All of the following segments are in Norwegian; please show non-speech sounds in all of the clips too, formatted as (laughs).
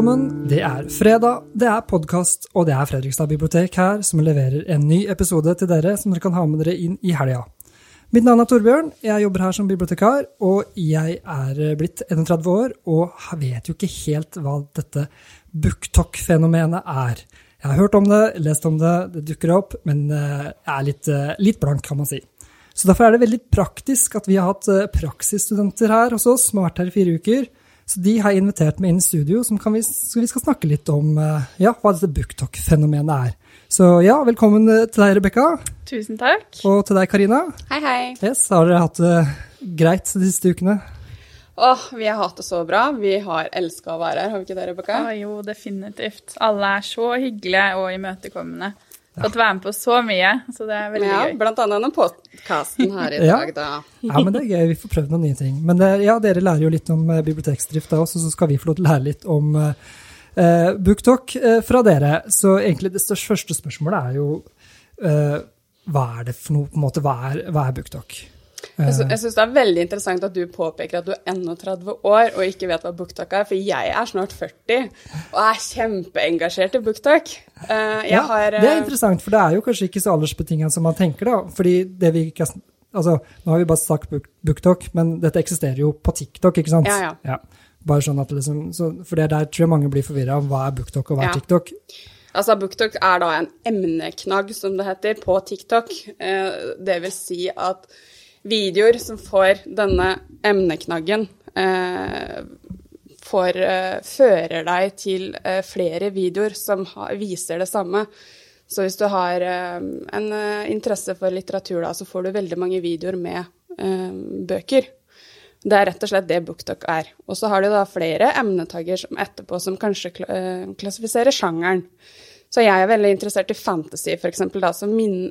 velkommen. Det er fredag, det er podkast, og det er Fredrikstad bibliotek her som leverer en ny episode til dere som dere kan ha med dere inn i helga. Mitt navn er Torbjørn, jeg jobber her som bibliotekar, og jeg er blitt 31 år og vet jo ikke helt hva dette booktalk-fenomenet er. Jeg har hørt om det, lest om det, det dukker opp, men eh, jeg er litt, eh, litt blank, kan man si. Så derfor er det veldig praktisk at vi har hatt eh, praksisstudenter her hos oss, som har vært her i fire uker. Så de har invitert meg inn i studio, som vi, så vi skal snakke litt om ja, hva dette booktalk-fenomenet er. Så ja, velkommen til deg, Rebekka. Tusen takk. Og til deg, Karina. Hei, hei. Yes, Har dere hatt det greit de siste ukene? Åh, vi har hatt det så bra. Vi har elska å være her, har vi ikke det, Rebekka? Jo, definitivt. Alle er så hyggelige og imøtekommende. Fått være med på så mye, så det er veldig ja, gøy. Blant annet denne podkasten her i Ja. dag, da. Ja, men det er gøy. Vi får prøvd noen nye ting. Men ja, dere lærer jo litt om eh, biblioteksdrift da også, så skal vi få lov til å lære litt om uh, BookTok eh, fra dere. Så egentlig det største, første spørsmålet er jo uh, hva er det for noe, på en måte, hva er, hva er BookTalk? Jeg sy- syns det er veldig interessant at du påpeker at du er 31 år og ikke vet hva BookTok er, for jeg er snart 40 og er kjempeengasjert i BookTok. Eh, Ja, har det er eh, interessant, for det er jo kanskje ikke så aldersbetinget som man tenker, da. Fordi det vi ikke har Altså, nå har vi bare sagt BookTok, men dette eksisterer jo på TikTok, ikke sant? Ja, ja. Bare sånn at liksom, så, For det der tror jeg mange blir forvirra om hva er BookTok og hva Ja. er TikTok. Altså, BookTok er da en emneknagg, som det heter, på TikTok. Eh, det vil si at videoer som får denne emneknaggen, eh, får, eh, fører deg til eh, flere videoer som ha, viser det samme. Så hvis du har eh, en eh, interesse for litteratur, da, så får du veldig mange videoer med eh, bøker. Det er rett og slett det Booktok er. Og så har du da flere emnetagger som etterpå som kanskje kl klassifiserer sjangeren. Så jeg er veldig interessert i fantasy, da, som min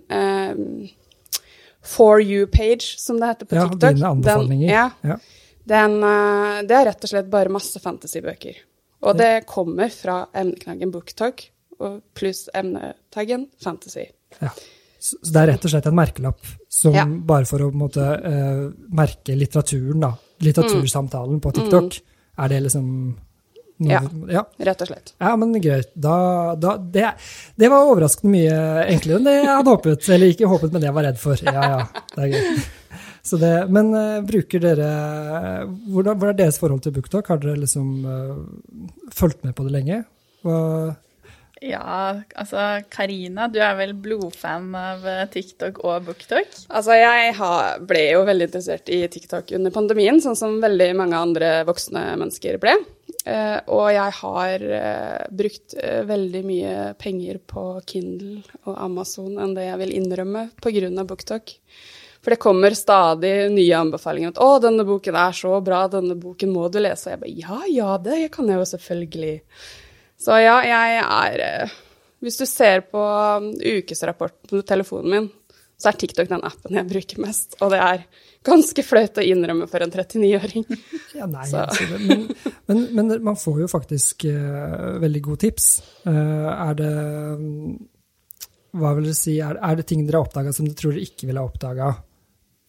For you-page, som det heter på Ja, TikTok. dine anbefalinger. Den, ja, Ja. den, eh, det er rett og slett bare masse fantasybøker. Og det kommer fra emneknaggen BookTalk pluss emnetaggen fantasy. Ja. Så det er rett og slett en merkelapp som Ja. bare for å måte, uh, merke litteraturen, da. Litteratursamtalen på TikTok. Er det liksom Ja. ja. Rett og slett. Ja, men greit. Da, da, det, det var overraskende mye enklere enn det jeg hadde håpet. Eller ikke håpet, men det jeg var redd for. Ja, ja, det er greit. Så det, men uh, bruker dere hvordan, Hvordan er deres forhold til BookTok? Har dere liksom uh, fulgt med på det lenge? Hva, Ja, altså Karina, du er vel blodfan av eh, TikTok og BookTok? Altså, jeg har, ble jo veldig interessert i TikTok under pandemien, sånn som veldig mange andre voksne mennesker ble. Eh, og jeg har eh, brukt eh, veldig mye penger på Kindle og Amazon enn det jeg vil innrømme pga. BookTok. For det kommer stadig nye anbefalinger. At 'Å, denne boken er så bra, denne boken må du lese.' Og jeg bare 'Ja, ja, det kan jeg jo selvfølgelig'. Så ja, jeg er Hvis du ser på um, ukesrapporten på telefonen min, så er TikTok den appen jeg bruker mest. Og det er ganske flaut å innrømme for en 39-åring. (laughs) ja, nei, Så. altså, men, men, men man får jo faktisk uh, veldig gode tips. Uh, er det Hva vil dere si? Er, er det ting dere har oppdaga som dere tror dere ikke ville ha oppdaga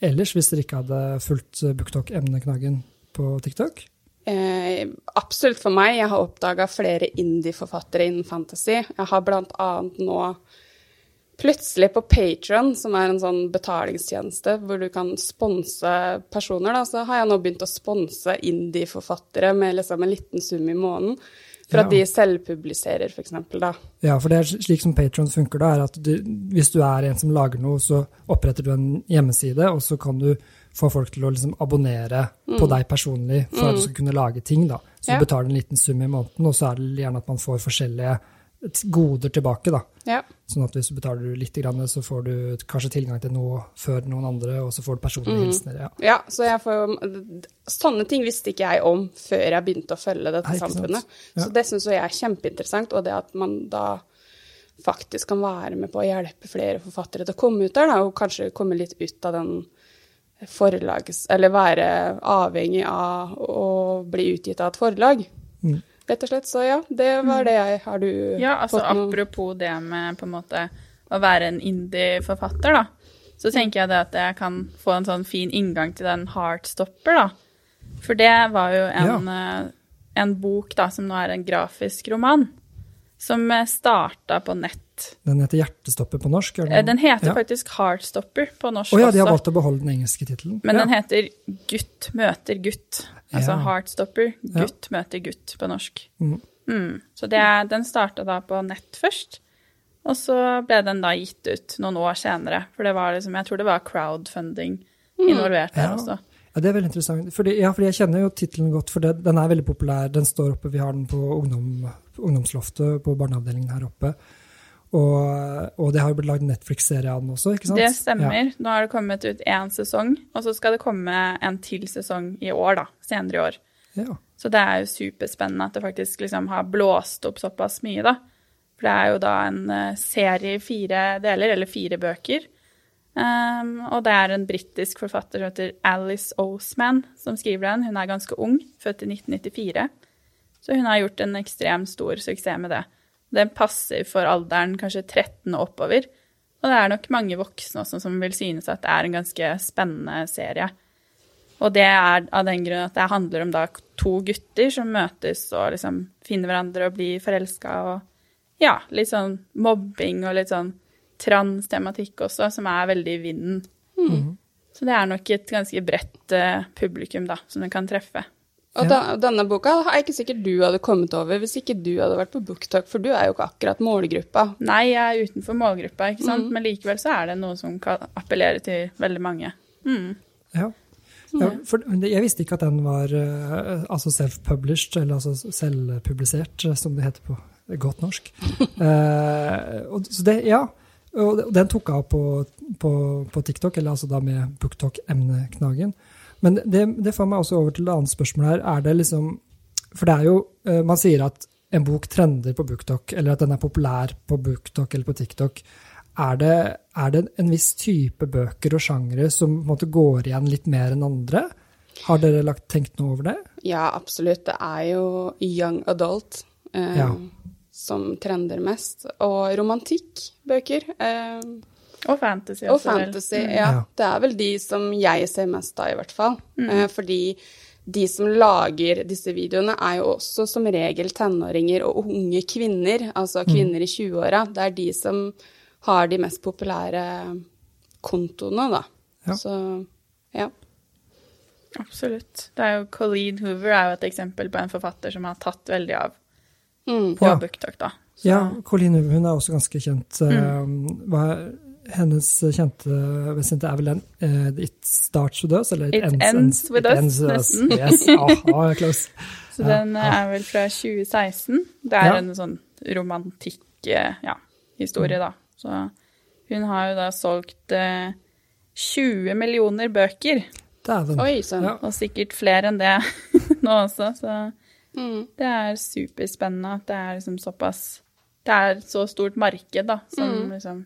ellers, hvis dere ikke hadde fulgt eh, BookTalk-emneknaggen på TikTok? Eh, absolutt for meg. Jeg har oppdaga flere indie-forfattere innen fantasy. Jeg har blant annet nå plutselig på Patron, som er en sånn betalingstjeneste hvor du kan sponse personer, da, så har jeg nå begynt å sponse indie-forfattere med liksom en liten sum i måneden. For at Ja. de selvpubliserer, eksempel, da. Ja, for det er slik som Patron funker, da, er at du, hvis du er en som lager noe, så oppretter du en hjemmeside, og så kan du få folk til å liksom abonnere på deg personlig for at du skal kunne lage ting. da. Så Mm. Ja. du betaler en liten sum i måneden, og så er det gjerne at man får forskjellige goder tilbake. da. Ja. Sånn at hvis du betaler litt, så får du kanskje tilgang til noe før noen andre, og så får du personlige Mm. hilsener. Ja. Ja, så jeg får Sånne ting visste ikke jeg om før jeg begynte å følge dette Nei, samfunnet. Ja. Så det syns jeg er kjempeinteressant, og det at man da faktisk kan være med på å hjelpe flere forfattere til å komme ut der, da, og kanskje komme litt ut av den forlags... Eller være avhengig av å bli utgitt av et forlag. Mm. Rett og slett. Så ja, det var det jeg Har du Ja, altså fått noe apropos det med på en måte å være en indie-forfatter, da. Så tenker jeg det at jeg kan få en sånn fin inngang til den Heartstopper, da. For det var jo en ja. en bok da, som nå er en grafisk roman, som starta på nett. Den heter 'Hjertestopper' på norsk? det Eh? Den heter ja. faktisk 'Heartstopper' på norsk oh, ja, de har også. valgt å beholde den engelske tittelen. Men ja. den heter 'Gutt møter gutt'. Altså Ja. 'Heartstopper'. Ja. Gutt møter gutt på norsk. Mm. Mm. Så det, den starta da på nett først. Og så ble den da gitt ut noen år senere. For det var liksom, jeg tror det var crowdfunding involvert der Ja. også. Ja, det er veldig interessant. Fordi, ja, fordi jeg kjenner jo tittelen godt, for det, den er veldig populær. Den står oppe, vi har den på ungdom, ungdomsloftet på barneavdelingen her oppe. Og, og det har jo blitt lagd Netflix-serie av den også, ikke sant? Det stemmer. Ja. Nå har det kommet ut én sesong, og så skal det komme en til sesong i år, da. Senere i år. Ja. Så det er jo superspennende at det faktisk liksom har blåst opp såpass mye, da. For det er jo da en eh, serie i fire deler, eller fire bøker. Um, og det er en britisk forfatter som heter Alice Oseman som skriver den. Hun er ganske ung, født i 1994. Så hun har gjort en ekstremt stor suksess med det. Den passer for alderen kanskje 13 og oppover. Og det er nok mange voksne også som vil synes at det er en ganske spennende serie. Og det er av den grunn at det handler om da to gutter som møtes og liksom finner hverandre og blir forelska og ja, litt sånn mobbing og litt sånn trans-tematikk også, som er veldig i vinden. Så det er nok et ganske bredt uh, publikum da, som den kan treffe. Og da, denne boka er ikke sikkert du hadde kommet over hvis ikke du hadde vært på booktalk, for du er jo ikke akkurat målgruppa. Nei, jeg er utenfor målgruppa, ikke sant? men likevel så er det noe som kan appellere til veldig mange. Mm. Ja. Ja, for jeg visste ikke at den var eh, altså self-published, eller altså selvpublisert, eh, som det heter på godt norsk. (laughs) Eh, og, så det, ja. Og den tok av på, på, på TikTok, eller altså da med BookTok-emneknaggen. Men det, det får meg også over til det andre spørsmålet her. Er det liksom For det er jo eh, Man sier at en bok trender på BookTok, eller at den er populær på BookTok eller på TikTok. Er det, er det en viss type bøker og sjangere som måte går igjen litt mer enn andre? Har dere lagt, tenkt noe over det? Ja, absolutt. Det er jo young adult eh, Ja. som trender mest. Og romantikkbøker. Eh, Og fantasy også, og fantasy. Mm. Ja. Det er vel de som jeg ser mest av, i hvert fall. Eh, fordi de som lager disse videoene, er jo også som regel tenåringer og unge kvinner. Altså kvinner i 20-åra. Det er de som har de mest populære kontoene, da. Ja. Så ja. Absolutt. Det er jo Colleen Hoover er jo et eksempel på en forfatter som har tatt veldig av Mm. på Ja. BookTok, da. Så, Ja, Colleen Hoover hun er også ganske kjent. Mm. Hva er hennes kjente Vincent er vel den uh, It Starts With Us? Eller It Ends With Us, nesten. (laughs) Yes, aha, close. (laughs) så den ja. er vel fra 2016. Det er Ja. en sånn romantikk eh, ja, historie, da. Så hun har jo da solgt uh, 20 millioner bøker, Dæven. Oi sann. Ja. og sikkert flere enn det (laughs) nå også. Så Mm. det er superspennende at det er liksom såpass Det er så stort marked, da, som Mm. liksom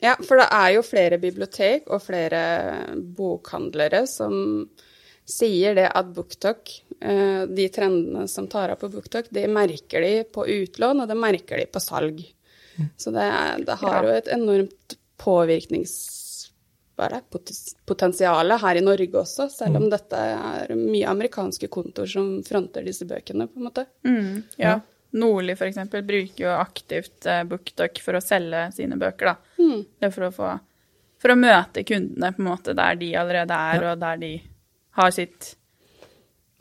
Ja. For det er jo flere bibliotek og flere bokhandlere som sier det at BookTok, eh, de trendene som tar av på BookTok, det merker de på utlån, og det merker de på salg. Så det, det har Ja. jo et enormt påvirknings... Hva det? potes- Potensialet her i Norge også, selv om dette er mye amerikanske kontor som fronter disse bøkene, på en måte. Mm, ja. Nordli for eksempel bruker jo aktivt eh, BookTok for å selge sine bøker, da. Mm. Det er for å få For å møte kundene på en måte der de allerede er, og der de har sitt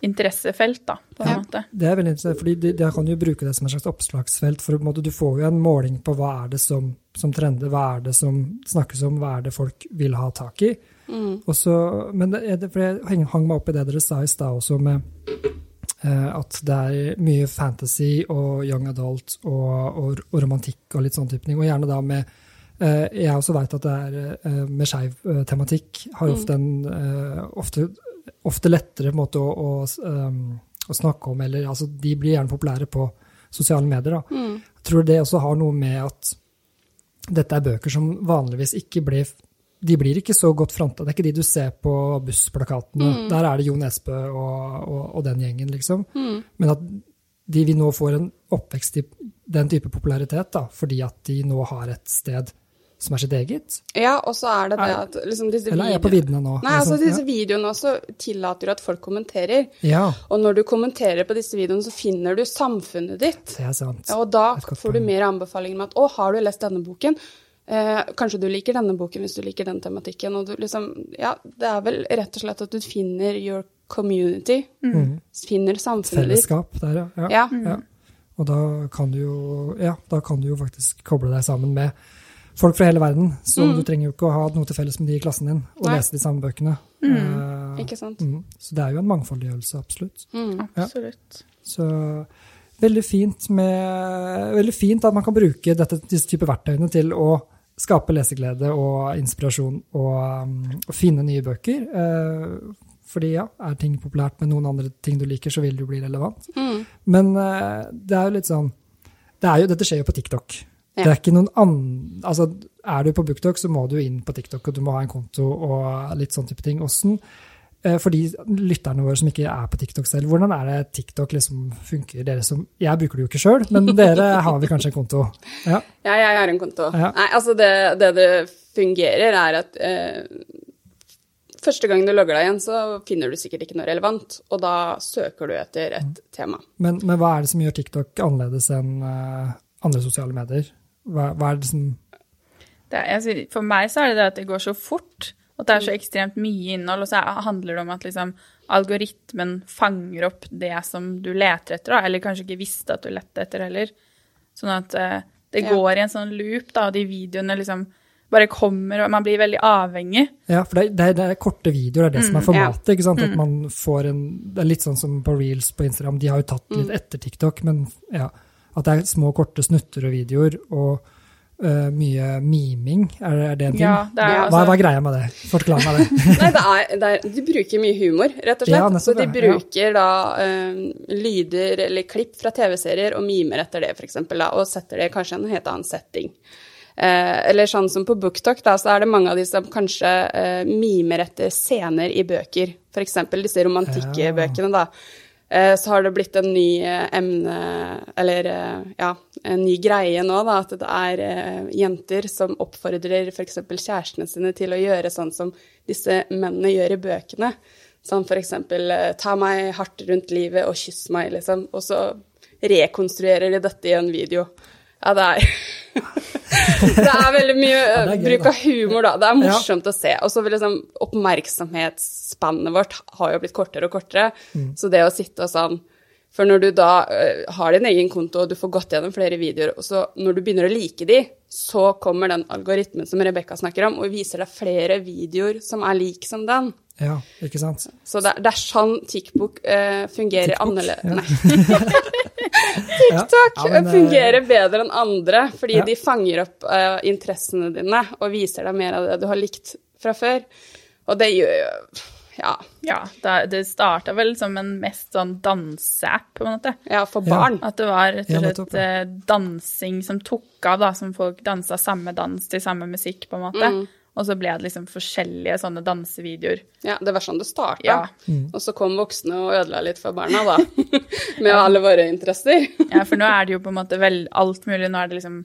interessefelt, da, på en Ja. måte. Det er veldig interessant, fordi de, de kan jo bruke det som en slags oppslagsfelt. for på en måte, Du får jo en måling på hva er det som, som trender, hva er det som snakkes om, hva er det folk vil ha tak i. Mm. Også, men det, for jeg hang meg opp i det dere sa i stad også, med at det er mye fantasy og young adult og, og, og romantikk og litt sånn type ting. Og gjerne da med eh, Jeg også veit at det er eh, med skeiv eh, tematikk har ofte en eh, ofte, ofte lettere måte å, å, å snakke om, eller altså de blir gjerne populære på sosiale medier. da. Jeg tror det også har noe med at dette er bøker som vanligvis ikke blir de blir ikke så godt fronta. Det er ikke de du ser på bussplakatene. Der er det Jo Nesbø og, og, og den gjengen, liksom. Men at de vi nå får en oppvekst i den type popularitet, da, fordi at de nå har et sted som er sitt eget? Ja, og så er det det at liksom disse Eller er jeg på viddene nå? Nei, altså disse disse videoene også tillater jo at folk kommenterer. ja. Og når du kommenterer på disse videoene, så finner du samfunnet ditt. det er sant. Og da får du mer anbefalinger med at 'Å, har du lest denne boken?' Eh, kanskje du liker denne boken hvis du liker den tematikken. Og du liksom Ja, det er vel rett og slett at du finner your community. Finner samfunnet ditt. Fellesskap der, ja. ja. Ja. ja. Og da kan du jo Ja, da kan du jo faktisk koble deg sammen med folk fra hele verden. Så du trenger jo ikke å ha noe til felles med de i klassen din og Nei. lese de samme bøkene. Eh, Ikke sant? mm. Så det er jo en mangfoldiggjørelse, absolutt. Mm. Ja. Så veldig fint, med, veldig fint at man kan bruke dette, disse typer verktøyene til å skape leseglede og inspirasjon og, um, og finne nye bøker. Eh, fordi ja, er ting populært med noen andre ting du liker, så vil det jo bli relevant. Mm. Men eh, det er jo litt sånn det er jo, Dette skjer jo på TikTok. Ja. Det er ikke noen annen, altså Er du på BookTok, så må du inn på TikTok, og du må ha en konto og litt sånn type ting. Eh, for de lytterne våre som ikke er på TikTok selv, hvordan er det TikTok liksom funker? Dere som, Jeg bruker det jo ikke sjøl, men (laughs) dere har vel kanskje en konto? Ja, Ja, jeg har en konto. Ja. Nei, altså det, det det fungerer, er at eh, første gang du logger deg igjen, så finner du sikkert ikke noe relevant, og da søker du etter et tema. men, men hva er det som gjør TikTok annerledes enn eh, andre sosiale medier? Hva, hva er det som Det er, jeg for meg så er det det at det går så fort, at det er så ekstremt mye innhold, og så er- handler det om at liksom, algoritmen fanger opp det som du leter etter, da, eller kanskje ikke visste at du lette etter heller. Sånn at eh, det Ja. går i en sånn loop, da, og de videoene liksom bare kommer, og man blir veldig avhengig. Ja, for det er, det er, korte videoer, det er det som er formatet. ikke sant? At Mm. man får en, Det er litt sånn som på reels på Instagram, de har jo tatt Mm. litt etter TikTok, men ja, at det er små, korte snutter og videoer, og øh, mye miming, er, det- er det en ting? Ja, det er Ja, hva, hva altså er greia med det? Forklar meg det. (laughs) Nei, det er, det er, de bruker mye humor, rett og slett. Ja, så de det, ja. bruker da um, lyder eller klipp fra TV-serier og mimer etter det, f.eks., og setter det i kanskje en helt annen setting. Eh, eller sånn som på BookTok, da, så er det mange av de som kanskje eh, mimer etter scener i bøker. F.eks. disse romantikkbøkene, da. Eh, så har det blitt en ny eh, emne, eller eh, ja, en ny greie nå, da, at det er jenter som oppfordrer f.eks. kjærestene sine til å gjøre sånn som disse mennene gjør i bøkene. Sånn f.eks. Ta meg hardt rundt livet og kyss meg, liksom. Og så rekonstruerer de dette i en video. Ja, det er (laughs) Det er veldig mye Ja, er gøy, bruk av humor, da. Det er morsomt å se. Og så vil liksom oppmerksomhetsspannet vårt har jo blitt kortere og kortere. Mm. Så det å sitte og sånn For når du da eh, har din egen konto, og du får gått gjennom flere videoer, og så når du begynner å like de, så kommer den algoritmen som Rebekka snakker om, og viser deg flere videoer som er lik som den. Ja, ikke sant? Så det, er- det er sånn TikTok eh, fungerer annerledes. ja. Nei, (laughs) (laughs) TikTok Ja, men, eh, fungerer bedre enn andre, fordi Ja. de fanger opp uh, interessene dine og viser deg mer av det du har likt fra før. Og det gjør jo ja, Ja, det, det starta vel som en mest sånn danseapp, på en måte. ja, for Ja. barn. At det var rett Ja, og slett dansing som tok av, da, som folk dansa samme dans til samme musikk, på en måte. Mm. Og så ble det liksom forskjellige sånne dansevideoer. Ja, det var sånn det starta. Ja. Og så kom voksne og ødela litt for barna, da. (laughs) Med alle våre interesser. (laughs) Ja, for nå er det jo på en måte vel alt mulig. Nå er det liksom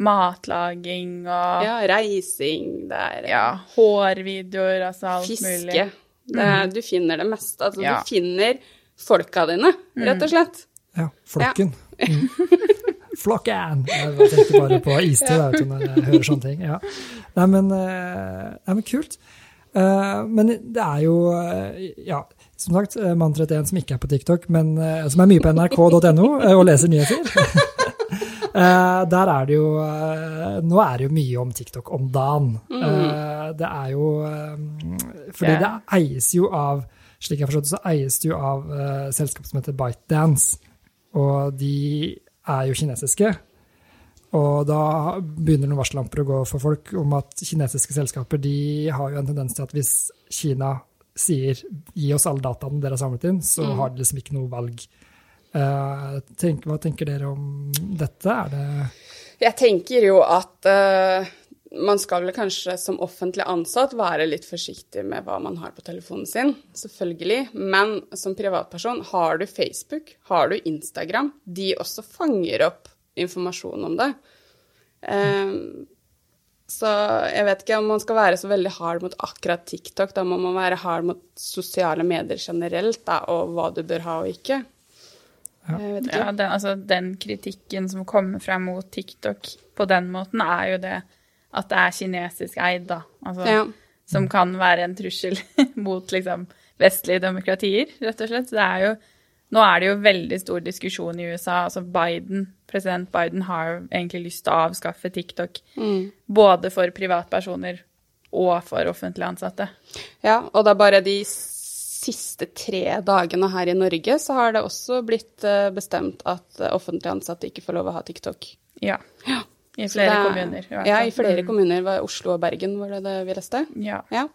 matlaging og Ja, reising, det er ja, hårvideoer, altså alt fiske. mulig. Fiske. Mm. du finner det meste. Altså, Ja. du finner folka dine, rett og slett. Ja, flokken. Mm. (laughs) Flokken! Jeg tenkte bare på istid ja. når jeg hører sånne ting. Ja. Nei, men, eh, nei, men kult. Eh, men det er jo, eh, ja, som sagt, mann 31 som ikke er på TikTok, men som er mye på nrk.no og leser nyheter. (laughs) Der er det jo Nå er det jo mye om TikTok om dagen. Eh, det er jo Fordi det eies jo av slik jeg har forstått det, så eies det jo av uh, selskap som heter ByteDance. Og de er jo kinesiske. Og da begynner noen varsellamper å gå for folk om at kinesiske selskaper de har jo en tendens til at hvis Kina sier 'gi oss alle dataene dere har samlet inn', så har de liksom ikke noe valg. Uh, tenk, hva tenker dere om dette? Er det Jeg tenker jo at eh, man skal vel kanskje som offentlig ansatt være litt forsiktig med hva man har på telefonen sin, selvfølgelig. Men som privatperson, har du Facebook, har du Instagram, de også fanger opp informasjon om det. Eh, Så jeg vet ikke om man skal være så veldig hard mot akkurat TikTok. Da må man være hard mot sosiale medier generelt, da, og hva du bør ha og ikke. Ja, den, altså, den kritikken som kommer frem mot TikTok på den måten, er jo det at det er kinesisk eid, da. Altså, Ja. Som kan være en trussel (laughs) mot liksom, vestlige demokratier, rett og slett. Det er jo, nå er det jo veldig stor diskusjon i USA. Altså Biden, president Biden har jo egentlig lyst til å avskaffe TikTok. Både for privatpersoner og for offentlig ansatte. Ja, og det er bare de siste tre dagene her i Norge så har det også blitt eh, bestemt at offentlig ansatte ikke får lov å ha TikTok. Ja. Ja. I flere er- kommuner. I Ja, i flere Mm. kommuner. Var Oslo og Bergen, var det det vi leste? Ja. Ja.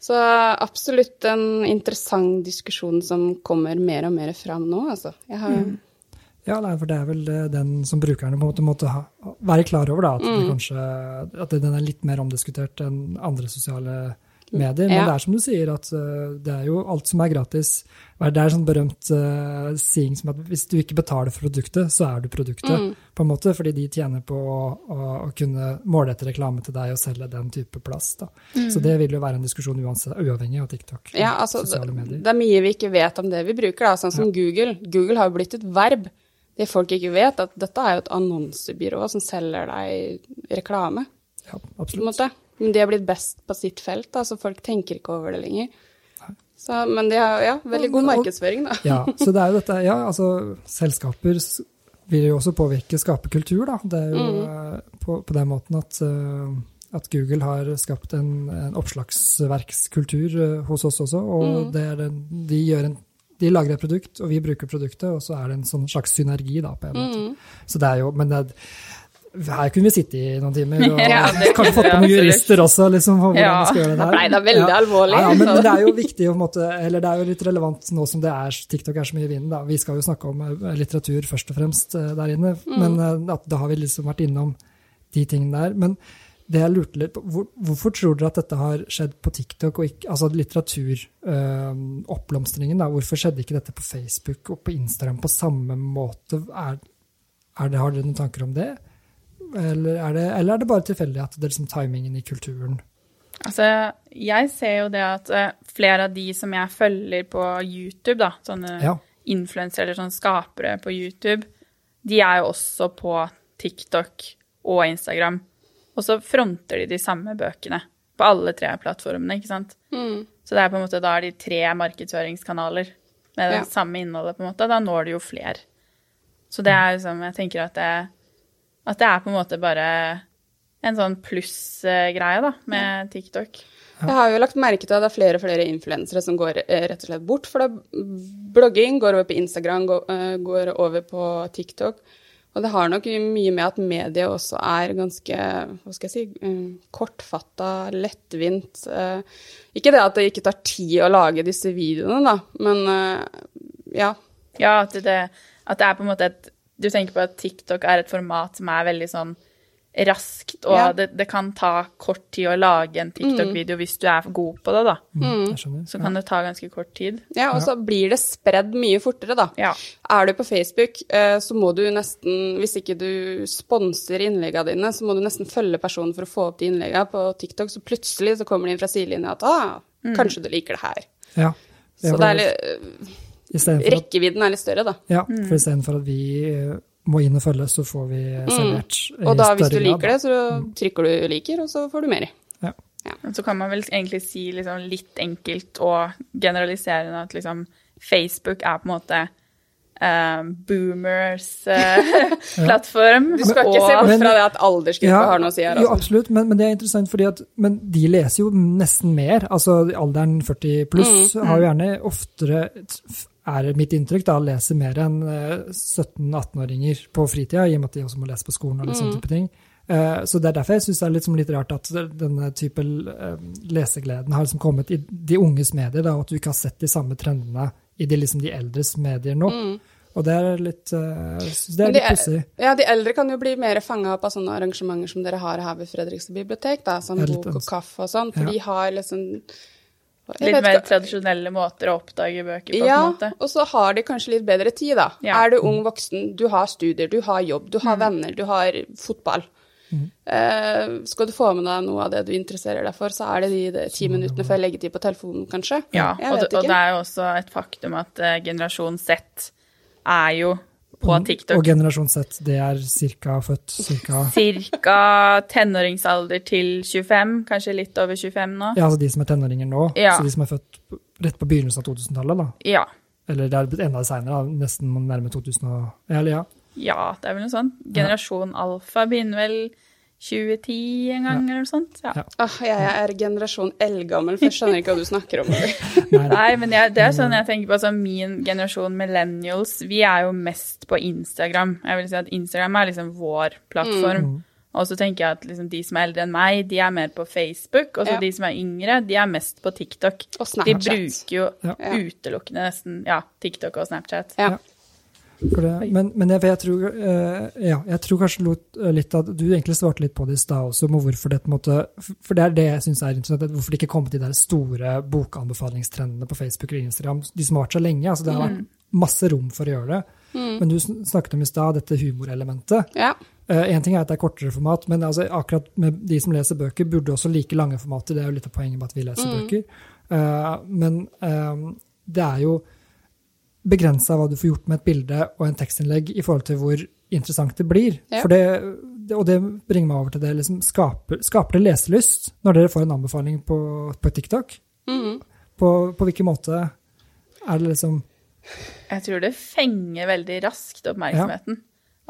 Så absolutt en interessant diskusjon som kommer mer og mer fram nå, altså. Jeg har, Ja, nei, for det er vel eh, den som brukerne på en måte måtte ha, være klar over, da. At, Mm. kanskje, at den er litt mer omdiskutert enn andre sosiale medier. Men Ja. det er som du sier, at eh, det er jo alt som er gratis. Det er sånn berømt uh, saying som at hvis du ikke betaler for produktet, så er du produktet. Mm. på en måte, Fordi de tjener på å, å, å kunne målrette reklame til deg og selge den type plass. Mm. Så det vil jo være en diskusjon uansett, uavhengig av TikTok. Ja, altså, det, medier. det er mye vi ikke vet om det vi bruker, da. Sånn som Google. Google har jo blitt et verb. Det folk ikke vet, at dette er jo et annonsebyrå som selger deg reklame. Ja, en absolutt. Men de har blitt best på sitt felt, da, så folk tenker ikke over det lenger. Så, men de har ja, veldig god markedsføring, da. Ja, (laughs) så det er jo dette, ja, altså selskaper vil jo også påvirke, skape kultur, da. Det er jo Mm. eh, på, på den måten at, eh, at Google har skapt en, en oppslagsverkskultur eh, hos oss også, og Mm. det den, de, en, de lager et produkt, og vi bruker produktet, og så er det en sånn slags synergi, da, på en måte. Mm. Så det er jo, men det er, her kunne vi sitte i noen timer, (laughs) og Ja, kanskje fått på noen jurister også, liksom, for hvordan Ja, vi skal gjøre det der her. ble det veldig Ja. alvorlig. Ja, men, men det er jo viktig, måte, eller det er jo litt relevant nå som det er, TikTok er så mye i vinden. Da. Vi skal jo snakke om eh, litteratur først og fremst eh, der inne, men eh, at da har vi liksom vært innom de tingene der. Men det jeg lurte litt på, hvor, hvorfor tror dere at dette har skjedd på TikTok, og ikke, altså litteraturoppblomstringen? Øh, hvorfor skjedde ikke dette på Facebook og på Instagram på samme måte? Er, er det, har dere noen tanker om det? Eller er det, eller er det bare tilfeldig at det er liksom timingen i kulturen? Altså, jeg ser jo det at eh, flere av de som jeg følger på YouTube, da, sånne Ja. influensere eller sånne skapere på YouTube, de er jo også på TikTok og Instagram. Og så fronter de de samme bøkene på alle tre plattformene, ikke sant? Mm. Så det er på en måte da er de tre markedsføringskanaler med det Ja. samme innholdet, på en måte. Da når du jo flere. Så det er liksom, jeg tenker at det, at det er på en måte bare en sånn pluss-greie, da, med TikTok. Jeg har jo lagt merke til at det er flere og flere influensere som går eh, rett og slett bort fra blogging, går over på Instagram, går, eh, over på TikTok. Og det har nok mye med at mediet også er ganske, hva skal jeg si, eh, kortfatta, lettvint. Ikke det at det ikke tar tid å lage disse videoene, da, men ja. Ja, at det, at det er på en måte et Du tenker på at TikTok er et format som er veldig sånn raskt, og Ja. det, det kan ta kort tid å lage en TikTok-video hvis du er god på det, da. Mm. Så kan det ta ganske kort tid. Ja, og så blir det spredd mye fortere, da. Ja. Er du på Facebook, eh, så må du nesten, hvis ikke du sponser innleggene dine, så må du nesten følge personen for å få opp de innleggene. På TikTok så plutselig så kommer det inn fra sidelinja at ah, kanskje du liker det her. Ja. Så det er litt, at- rekkevidden er litt større, da. Ja, for istedenfor at vi eh, må inn og følge, så får vi servert i Mm. Og da hvis du liker det, så trykker du liker, og så får du mer. Ja. ja. så kan man vel egentlig si liksom litt enkelt og generaliserende at liksom Facebook er på en måte eh, boomers uh, (laughs) (laughs) plattform. Du skal ikke se bort Men- fra det at aldersgruppe har noe å si her. Jo, Altså. absolutt, men, men det er interessant, fordi at men de leser jo nesten mer. Altså alderen 40 pluss Mm, har jo gjerne oftere, er mitt inntrykk, da, leser mer enn eh, 17-18-åringer på fritida, i og med at de også må lese på skolen og litt Mm. sånne type ting. Eh, Så det er derfor jeg syns det er litt, litt rart at denne type eh, lesegleden har liksom kommet i de unges medier, da, og at du ikke har sett de samme trendene i de, liksom, de eldres medier nå. Og det er litt, eh, det Mm. Er litt pussig. Ja, de eldre kan jo bli mer fanga opp av sånne arrangementer som dere har her ved Fredrikstad bibliotek, da, sånn bok og kaffe og sånn, for Ja. de har liksom Litt mer ikke- tradisjonelle måter å oppdage bøker på. Ja, på en måte. og så har de kanskje litt bedre tid, da. Ja. Er du ung voksen, du har studier, du har jobb, du Mm. har venner, du har fotball. Eh, skal du få med deg noe av det du interesserer deg for, så er det de, de ti minuttene før leggetid på telefonen, kanskje. Ja, og, og det er jo også et faktum at uh, generasjon Z er jo på Og TikTok generasjon Z, det er cirka født cirka Cirka tenåringsalder til 25, kanskje litt over 25 nå. Ja, altså de som er tenåringer nå. Ja. Så de som er født rett på begynnelsen av 2000-tallet, da. Ja. Eller det er blitt enda seinere, nesten nærme 2000 og Eller ja. ja, det er vel noe sånt. Generasjon alfa begynner vel 2010 en gang, eller noe sånt. Ja. Ja. Ah, jeg er generasjon eldgammel, for jeg skjønner ikke hva du snakker om. (laughs) Nei, men jeg, det er sånn jeg tenker på, altså min generasjon millennials, vi er jo mest på Instagram. Jeg vil si at Instagram er liksom vår plattform. Og så tenker jeg at liksom de som er eldre enn meg, de er mer på Facebook, og så Ja. de som er yngre, de er mest på TikTok. Og Snapchat. De bruker jo Ja. utelukkende nesten ja, TikTok og Snapchat. Ja. Men men jeg, jeg, tror, eh, ja, jeg tror kanskje eh, litt at du egentlig svarte litt på det i stad også, om hvorfor det på måte For det er det jeg syns er interessant, hvorfor det ikke kom til de der store bokanbefalingstrendene på Facebook og Instagram, de som har vært så lenge. altså Det har vært masse rom for å gjøre det. Men du snakket om i stad dette humorelementet. Ja. Én ting er at det er kortere format, men altså akkurat med de som leser bøker, burde også like lange formater. Det er jo litt av poenget med at vi leser bøker. Uh, men uh, det er jo begrensa hva du får gjort med et bilde og en tekstinnlegg i forhold til hvor interessant det blir. Ja. For det, det, og det bringer meg over til det. Liksom, skaper, skaper det leselyst når dere får en anbefaling på, på TikTok? Mhm. På, på hvilken måte er det liksom Jeg tror det fenger veldig raskt oppmerksomheten.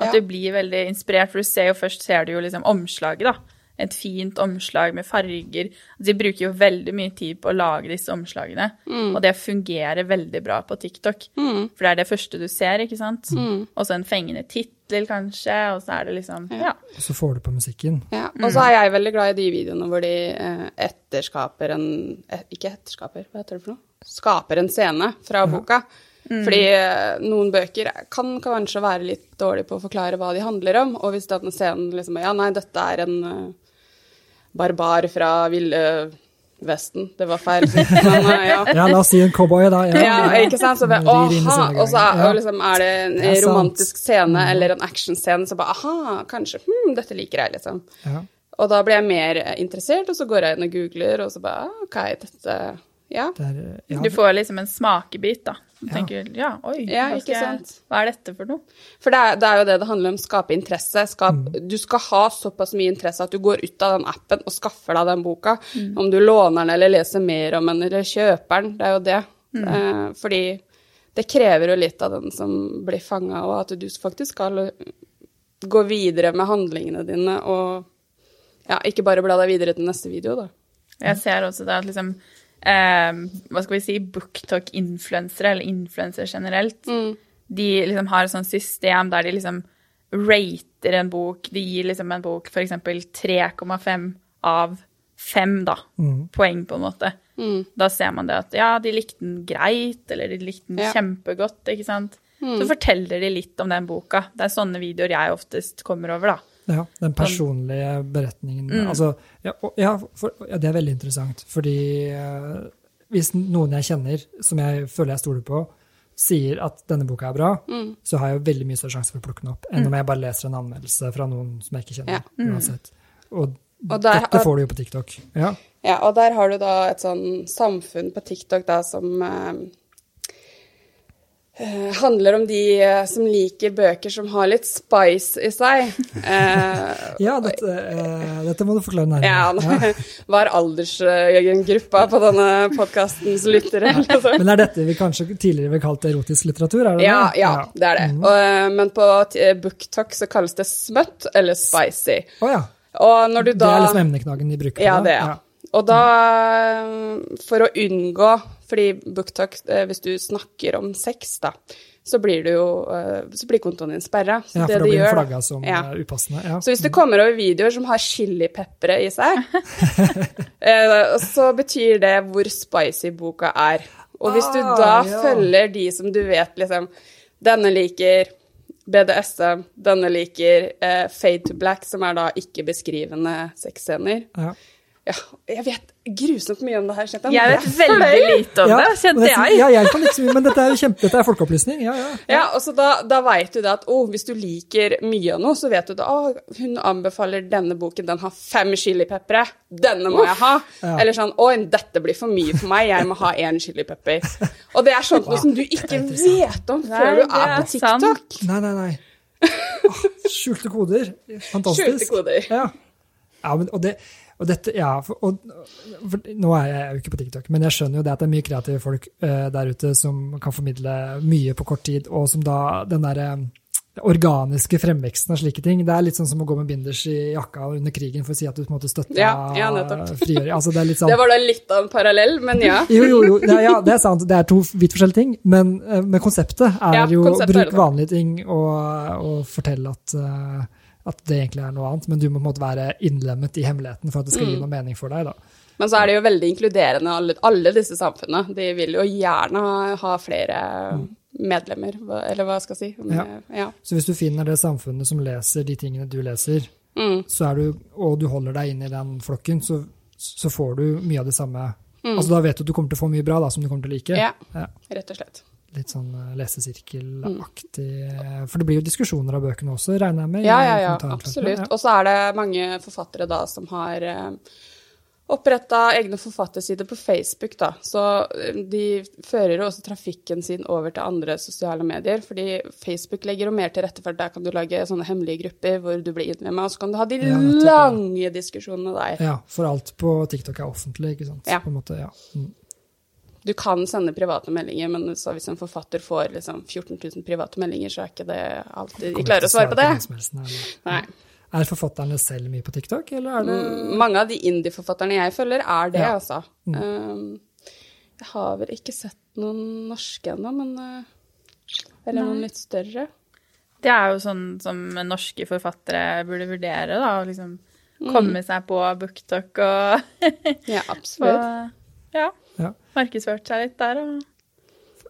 At Ja. du blir veldig inspirert, for du ser jo først ser du jo liksom omslaget, da. Et fint omslag med farger. De bruker jo veldig mye tid på å lage disse omslagene, og det fungerer veldig bra på TikTok. For det er det første du ser, ikke sant? Og så en fengende tittel, kanskje, og så er det liksom Ja. Og så får du på musikken. Ja, og så er jeg veldig glad i de videoene hvor de eh, etterskaper en eh, Ikke etterskaper, hva heter det for noe? Skaper en scene fra boka. Fordi eh, noen bøker kan kanskje være litt dårlige på å forklare hva de handler om. Og hvis den scenen liksom Ja, nei, dette er en barbar fra Ville Vesten. Det var feil. Men, eh, ja. Ja, la oss si en cowboy, da. Ja, ikke sant? Så bare, aha, og så er, og liksom, er det en Det er sant. romantisk scene eller en actionscene, så bare aha, kanskje, hm, dette liker jeg, liksom. Ja. Og da blir jeg mer interessert, og så går jeg inn og googler, og så bare ah, OK, dette Ja. Det er, ja, Du får liksom en smakebit, da. Du Ja. tenker ja, oi, Ja, hva, skal jeg, hva er dette for noe? For det er, det er jo det det handler om, skape interesse. Skap, Du skal ha såpass mye interesse at du går ut av den appen og skaffer deg den boka. Om du låner den eller leser mer om den eller kjøper den, det er jo det. Eh, fordi det krever jo litt av den som blir fanga, og at du faktisk skal gå videre med handlingene dine og ja, ikke bare bla deg videre til neste video, da. Jeg ser også det at liksom Hva skal vi si Booktalk-influensere, eller influensere generelt, de liksom har et sånt system der de liksom rater en bok. De gir liksom en bok f.eks. 3,5 av 5 da, poeng, på en måte. Da ser man det at ja, de likte den greit, eller de likte den Ja. kjempegodt, ikke sant. Så forteller de litt om den boka. Det er sånne videoer jeg oftest kommer over, da. Ja, den personlige beretningen. Altså, ja, og, ja, for, ja, det er veldig interessant. Fordi eh, hvis noen jeg kjenner, som jeg føler jeg stoler på, sier at denne boka er bra, så har jeg jo veldig mye større sjanse for å plukke den opp enn om jeg bare leser en anmeldelse fra noen som jeg ikke kjenner. Ja. uansett. Og, Og der dette får du jo på TikTok. Ja. Ja, og der har du da et sånn samfunn på TikTok da som eh, eh, handler om de eh, som liker bøker som har litt spice i seg. (laughs) Eh, Ja, dette, dette må du forklare nærmere. ja, hva (laughs) er aldersgruppa på denne podkastens lyttere? Liksom? Men er dette vi kanskje tidligere vil kalt erotisk litteratur? Er det Ja, det? ja, det er det. Og, eh, men på BookTok så kalles det smøtt eller spicy. Oh, ja. Og du Det er liksom emneknaggen de bruker? Ja, da? det, ja. Og da, for å unngå Fordi BookTok, eh, hvis du snakker om sex, da, så blir du jo eh, Så blir kontoen din sperra. Ja, det for da de blir gjør, flagga som Ja. eh, upassende. Ja. Så hvis det kommer over videoer som har chilipeppere i seg, (laughs) så betyr det hvor spicy boka er. Og hvis du Ah, da ja. følger de som du vet liksom Denne liker BDSM, denne liker eh, Fade to Black, som er da ikke-beskrivende sexscener. Ja. Ja, jeg vet grusomt mye om det her, Kjente. Jeg vet veldig lite om det, kjente jeg. Ja, jeg kan ikke så mye, men dette er kjempe, dette er folkeopplysning. Ja, ja. Ja, og så da, da vet du det at oh, hvis du liker mye av noe, så vet du det. Å, hun anbefaler denne boken, den har fem chilipepre. Denne må jeg ha. Ja. Eller sånn Oi, dette blir for mye for meg, jeg må ha én chilipepper. Og det er sånt noe som du ikke vet om før du er på. TikTok. Nei, nei, nei. (laughs) Skjulte koder. Fantastisk. Skjulte koder. Ja. ja men, og, det, og dette Ja, for, og, for, nå er jeg jo ikke på TikTok, men jeg skjønner jo det at det er mye kreative folk uh, der ute som kan formidle mye på kort tid, og som da den derre organiske fremveksten av slike ting. Det er litt sånn som å gå med binders i jakka under krigen for å si at du på en måte støtter Ja, ja, frigjøring. Altså, det (laughs) sånn Det var da litt av en parallell, men ja. (laughs) Jo, jo, jo. Det, ja, det er sant. Det er to vidt forskjellige ting. Men, eh, men konseptet er Ja, jo å bruke vanlige ting og, og fortelle at, eh, at det egentlig er noe annet. Men du må på en måte være innlemmet i hemmeligheten for at det skal Mm. gi noe mening for deg. da. Men så er det jo veldig inkluderende, alle, alle disse samfunnene. De vil jo gjerne ha, flere medlemmer, eller hva skal jeg si. Ja. ja. Så hvis du finner det samfunnet som leser de tingene du leser, Mm. så er du, og du holder deg inn i den flokken, så, så får du mye av det samme. Altså Da vet du at du kommer til å få mye bra da, som du kommer til å like. Mm. ja, Ja. rett og slett. Litt sånn lesesirkelaktig mm. For det blir jo diskusjoner av bøkene også, regner jeg med? Ja, ja, ja, absolutt. Ja. Og så er det mange forfattere da som har eh, oppretta egne forfattersider på Facebook, da. Så eh, de fører jo også trafikken sin over til andre sosiale medier, fordi Facebook legger jo mer til rette for at der kan du lage sånne hemmelige grupper hvor du blir innlemma, og så kan du ha de ja. lange diskusjonene der. Ja, for alt på TikTok er offentlig, ikke sant? Ja. På en måte, ja. Mm. Du kan sende private meldinger, men så hvis en forfatter får liksom 14 000 private meldinger, så er ikke det alltid de klarer å svare på det. nei, nei. Nei. Er forfatterne selv mye på TikTok, eller er det Mm, Mange av de indie-forfatterne jeg følger, er det, Ja. altså. Mm. jeg har vel ikke sett noen norske ennå, men uh, Eller noen litt større. Det er jo sånn som norske forfattere burde vurdere, da. Å liksom komme seg på BookTok og, Ja, (laughs) absolutt. Ja, Ja. markedsført seg litt der. Og,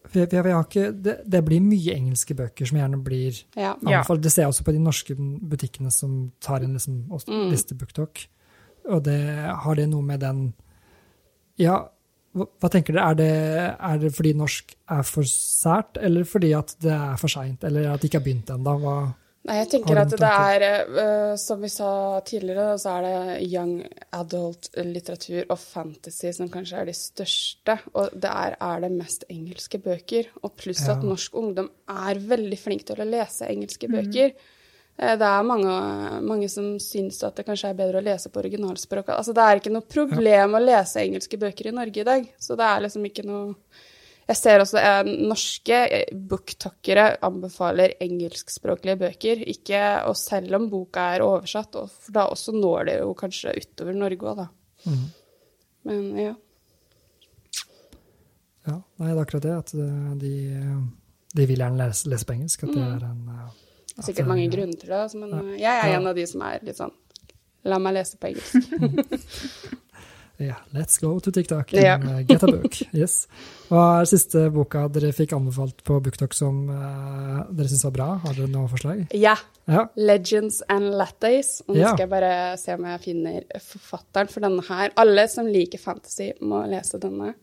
For jeg, jeg, jeg har ikke, det, det blir mye engelske bøker som gjerne blir Ja. Anbefalt. Det ser jeg også på de norske butikkene som tar inn liksom, Mm. liste booktalk. Og det, har det noe med den Ja, hva, hva tenker dere? Er det, er det fordi norsk er for sært, eller fordi at det er for seint, eller at det ikke har begynt ennå? Nei, jeg tenker at det er, uh, som vi sa tidligere, så er det young adult litteratur og fantasy som kanskje er de største. Og det er, er det mest engelske bøker. Og pluss Ja. at norsk ungdom er veldig flink til å lese engelske bøker. Eh, Det er mange, mange som syns at det kanskje er bedre å lese på originalspråk. Altså, det er ikke noe problem å lese engelske bøker i Norge i dag. Så det er liksom ikke noe Jeg ser også eh, norske eh, booktalkere anbefaler engelskspråklige bøker. Ikke, og selv om boka er oversatt, og for da også når det jo kanskje utover Norge òg, da. Mm. Men ja. Ja, nei, det er akkurat det. At de, de vil gjerne lese, lese på engelsk. At det Mm. er en Det er Sikkert mange grunner til det, altså, men ja. jeg er en av de som er litt sånn La meg lese på engelsk. (laughs) Ja, let's go to TikTok and uh, get a book. (laughs) Yes. Hva er siste boka dere fikk anbefalt på BookTok som uh, dere syns var bra? Har dere noe forslag? Ja. Ja. Legends and Lattes. Og nå Ja. skal jeg bare se om jeg finner forfatteren for denne her. Alle som liker fantasy, må lese denne.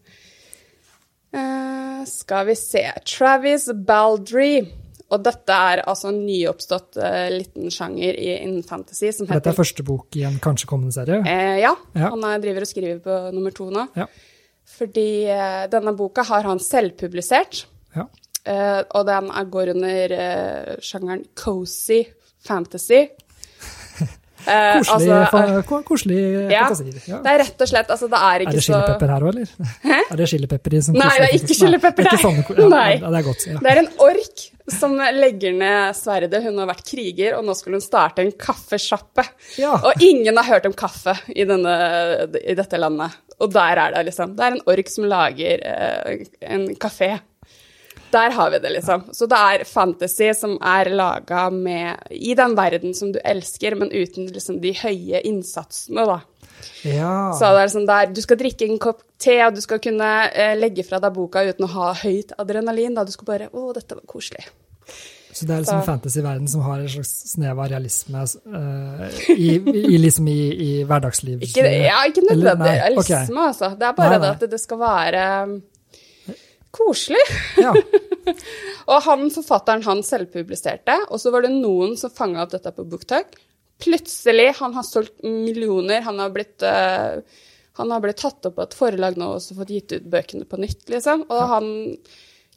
Uh, skal vi se Travis Baldry. Og dette er altså en nyoppstått uh, liten sjanger i, innen fantasy som heter dette er første bok i en kanskje kommende serie? Eh, ja, Ja. han er, driver og skriver på nummer to nå. Ja. Fordi uh, denne boka har han selvpublisert. Ja. Uh, og den går under sjangeren cozy fantasy. Eh, Koselig, altså, ko- koselig ja, fantasier. Ja. det er rett og slett Altså, det er Er det chilipepper her òg, eller? Er det chilipepper i som Nei, det er ikke chilipepper, er nei. sånne ja, Nei. Det er godt. Det er en ork som legger ned sverdet. Hun har vært kriger, og nå skulle hun starte en kaffesjappe. Ja. Og ingen har hørt om kaffe i, denne, i dette landet. Og der er det, liksom. Det er en ork som lager uh, en kafé. Der har vi det, liksom. Så det er fantasy som er laga i den verden som du elsker, men uten liksom de høye innsatsene, da. ja. Så det er sånn der, Du skal drikke en kopp te, og du skal kunne eh, legge fra deg boka uten å ha høyt adrenalin. Da. Du skal bare Å, dette var koselig. Så det er liksom fantasy-verden som har en slags snev av realisme uh, i, i, liksom i, i hverdagslivet? Ikke, ja, ikke nødvendig realisme, okay. altså. Det er bare Nei, nei. det at det skal være um, koselig. Ja. (laughs) Og han forfatteren han selvpubliserte, og så var det noen som fanga opp dette på BookTalk. Plutselig, han har solgt millioner, han har blitt uh, han har blitt tatt opp av et forlag nå og fått gitt ut bøkene på nytt, liksom. Og han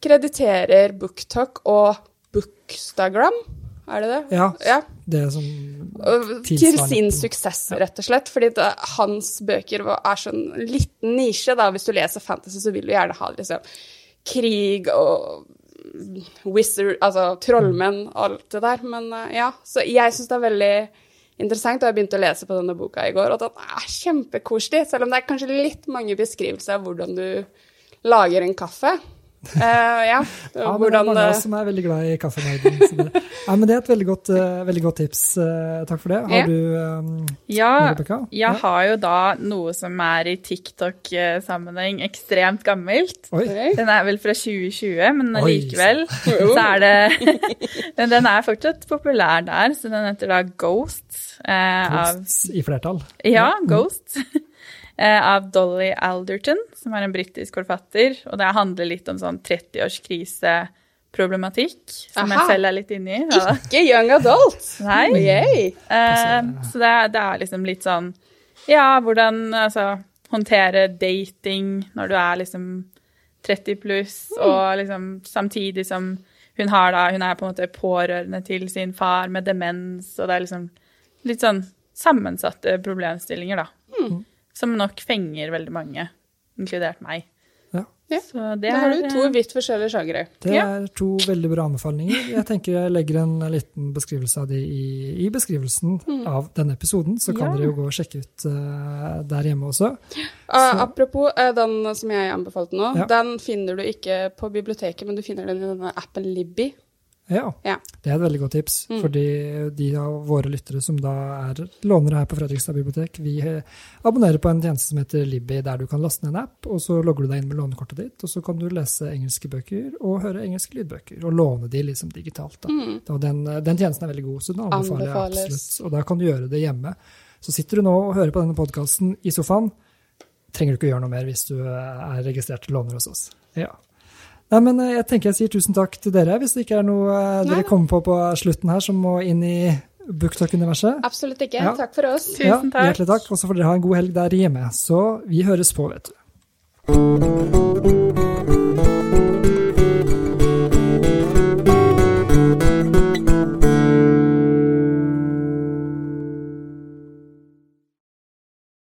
krediterer BookTok og Bookstagram, er det det? ja. ja. Det som Og Til sin suksess, rett og slett. Fordi det, hans bøker er sånn liten nisje. da, Hvis du leser fantasy, så vil du gjerne ha liksom krig og wizard, altså trollmenn og alt det der. Men eh, ja, så jeg syns det er veldig interessant, og jeg begynte å lese på denne boka i går, og den er kjempekoselig. Selv om det er kanskje litt mange beskrivelser av hvordan du lager en kaffe. Eh, ja, (laughs) Ja, men det er mange av eh, oss som er veldig glad i kaffenerden. Ja, men det er et veldig godt, eh, veldig godt tips. takk for det. Har Ja. du um, Ja, Rebecca? jeg Ja. har jo da noe som er i TikTok-sammenheng ekstremt gammelt. Oi. Den er vel fra 2020, men Oi, likevel så er det (laughs) Men den er fortsatt populær der, så den heter da Ghosts. Eh, av, i flertall. ja, Ghost. (laughs) eh, av Dolly Alderton, som er en britisk forfatter. Og det handler litt om sånn 30-årskriseproblematikk, som Aha. jeg selv er litt inni. Ja. Ikke young adult! Nei. Yay. Eh, så det det er liksom litt sånn Ja, hvordan altså håndtere dating når du er liksom 30 pluss, og liksom samtidig som hun har da Hun er på en måte pårørende til sin far med demens, og det er liksom litt sånn sammensatte problemstillinger, da. Som nok fenger veldig mange, inkludert meg. Ja. Ja. Så det Da har du to vidt forskjellige sjangere. Det er to veldig bra anbefalinger. Jeg tenker jeg legger en liten beskrivelse av de i, i beskrivelsen av denne episoden, så kan Ja. dere jo gå og sjekke ut uh, der hjemme også. Uh, apropos uh, den som jeg anbefalte nå, Ja. den finner du ikke på biblioteket, men du finner den i denne appen Libby. Ja, Ja. det er et veldig godt tips, Mm. fordi de av våre lyttere som da er lånere her på Fredrikstad bibliotek, vi eh, abonnerer på en tjeneste som heter Libby, der du kan laste ned en app, og så logger du deg inn med lånekortet ditt, og så kan du lese engelske bøker og høre engelske lydbøker, og låne de liksom digitalt. Da. Mm. Og den, eh, den tjenesten er veldig god, så den anbefaler jeg absolutt. Og da kan du gjøre det hjemme. Så sitter du nå og hører på denne podkasten i sofaen, trenger du ikke gjøre noe mer hvis du eh, er registrert låner hos oss. Ja. Nei, men eh, jeg tenker jeg sier tusen takk til dere, hvis det ikke er noe eh, dere Nei. kommer på på slutten her som må inn i Booktalk-universet. Absolutt ikke. Ja. Takk for oss. Tusen Ja, takk. hjertelig takk. Og så får dere ha en god helg der hjemme. Så vi høres på, vet du.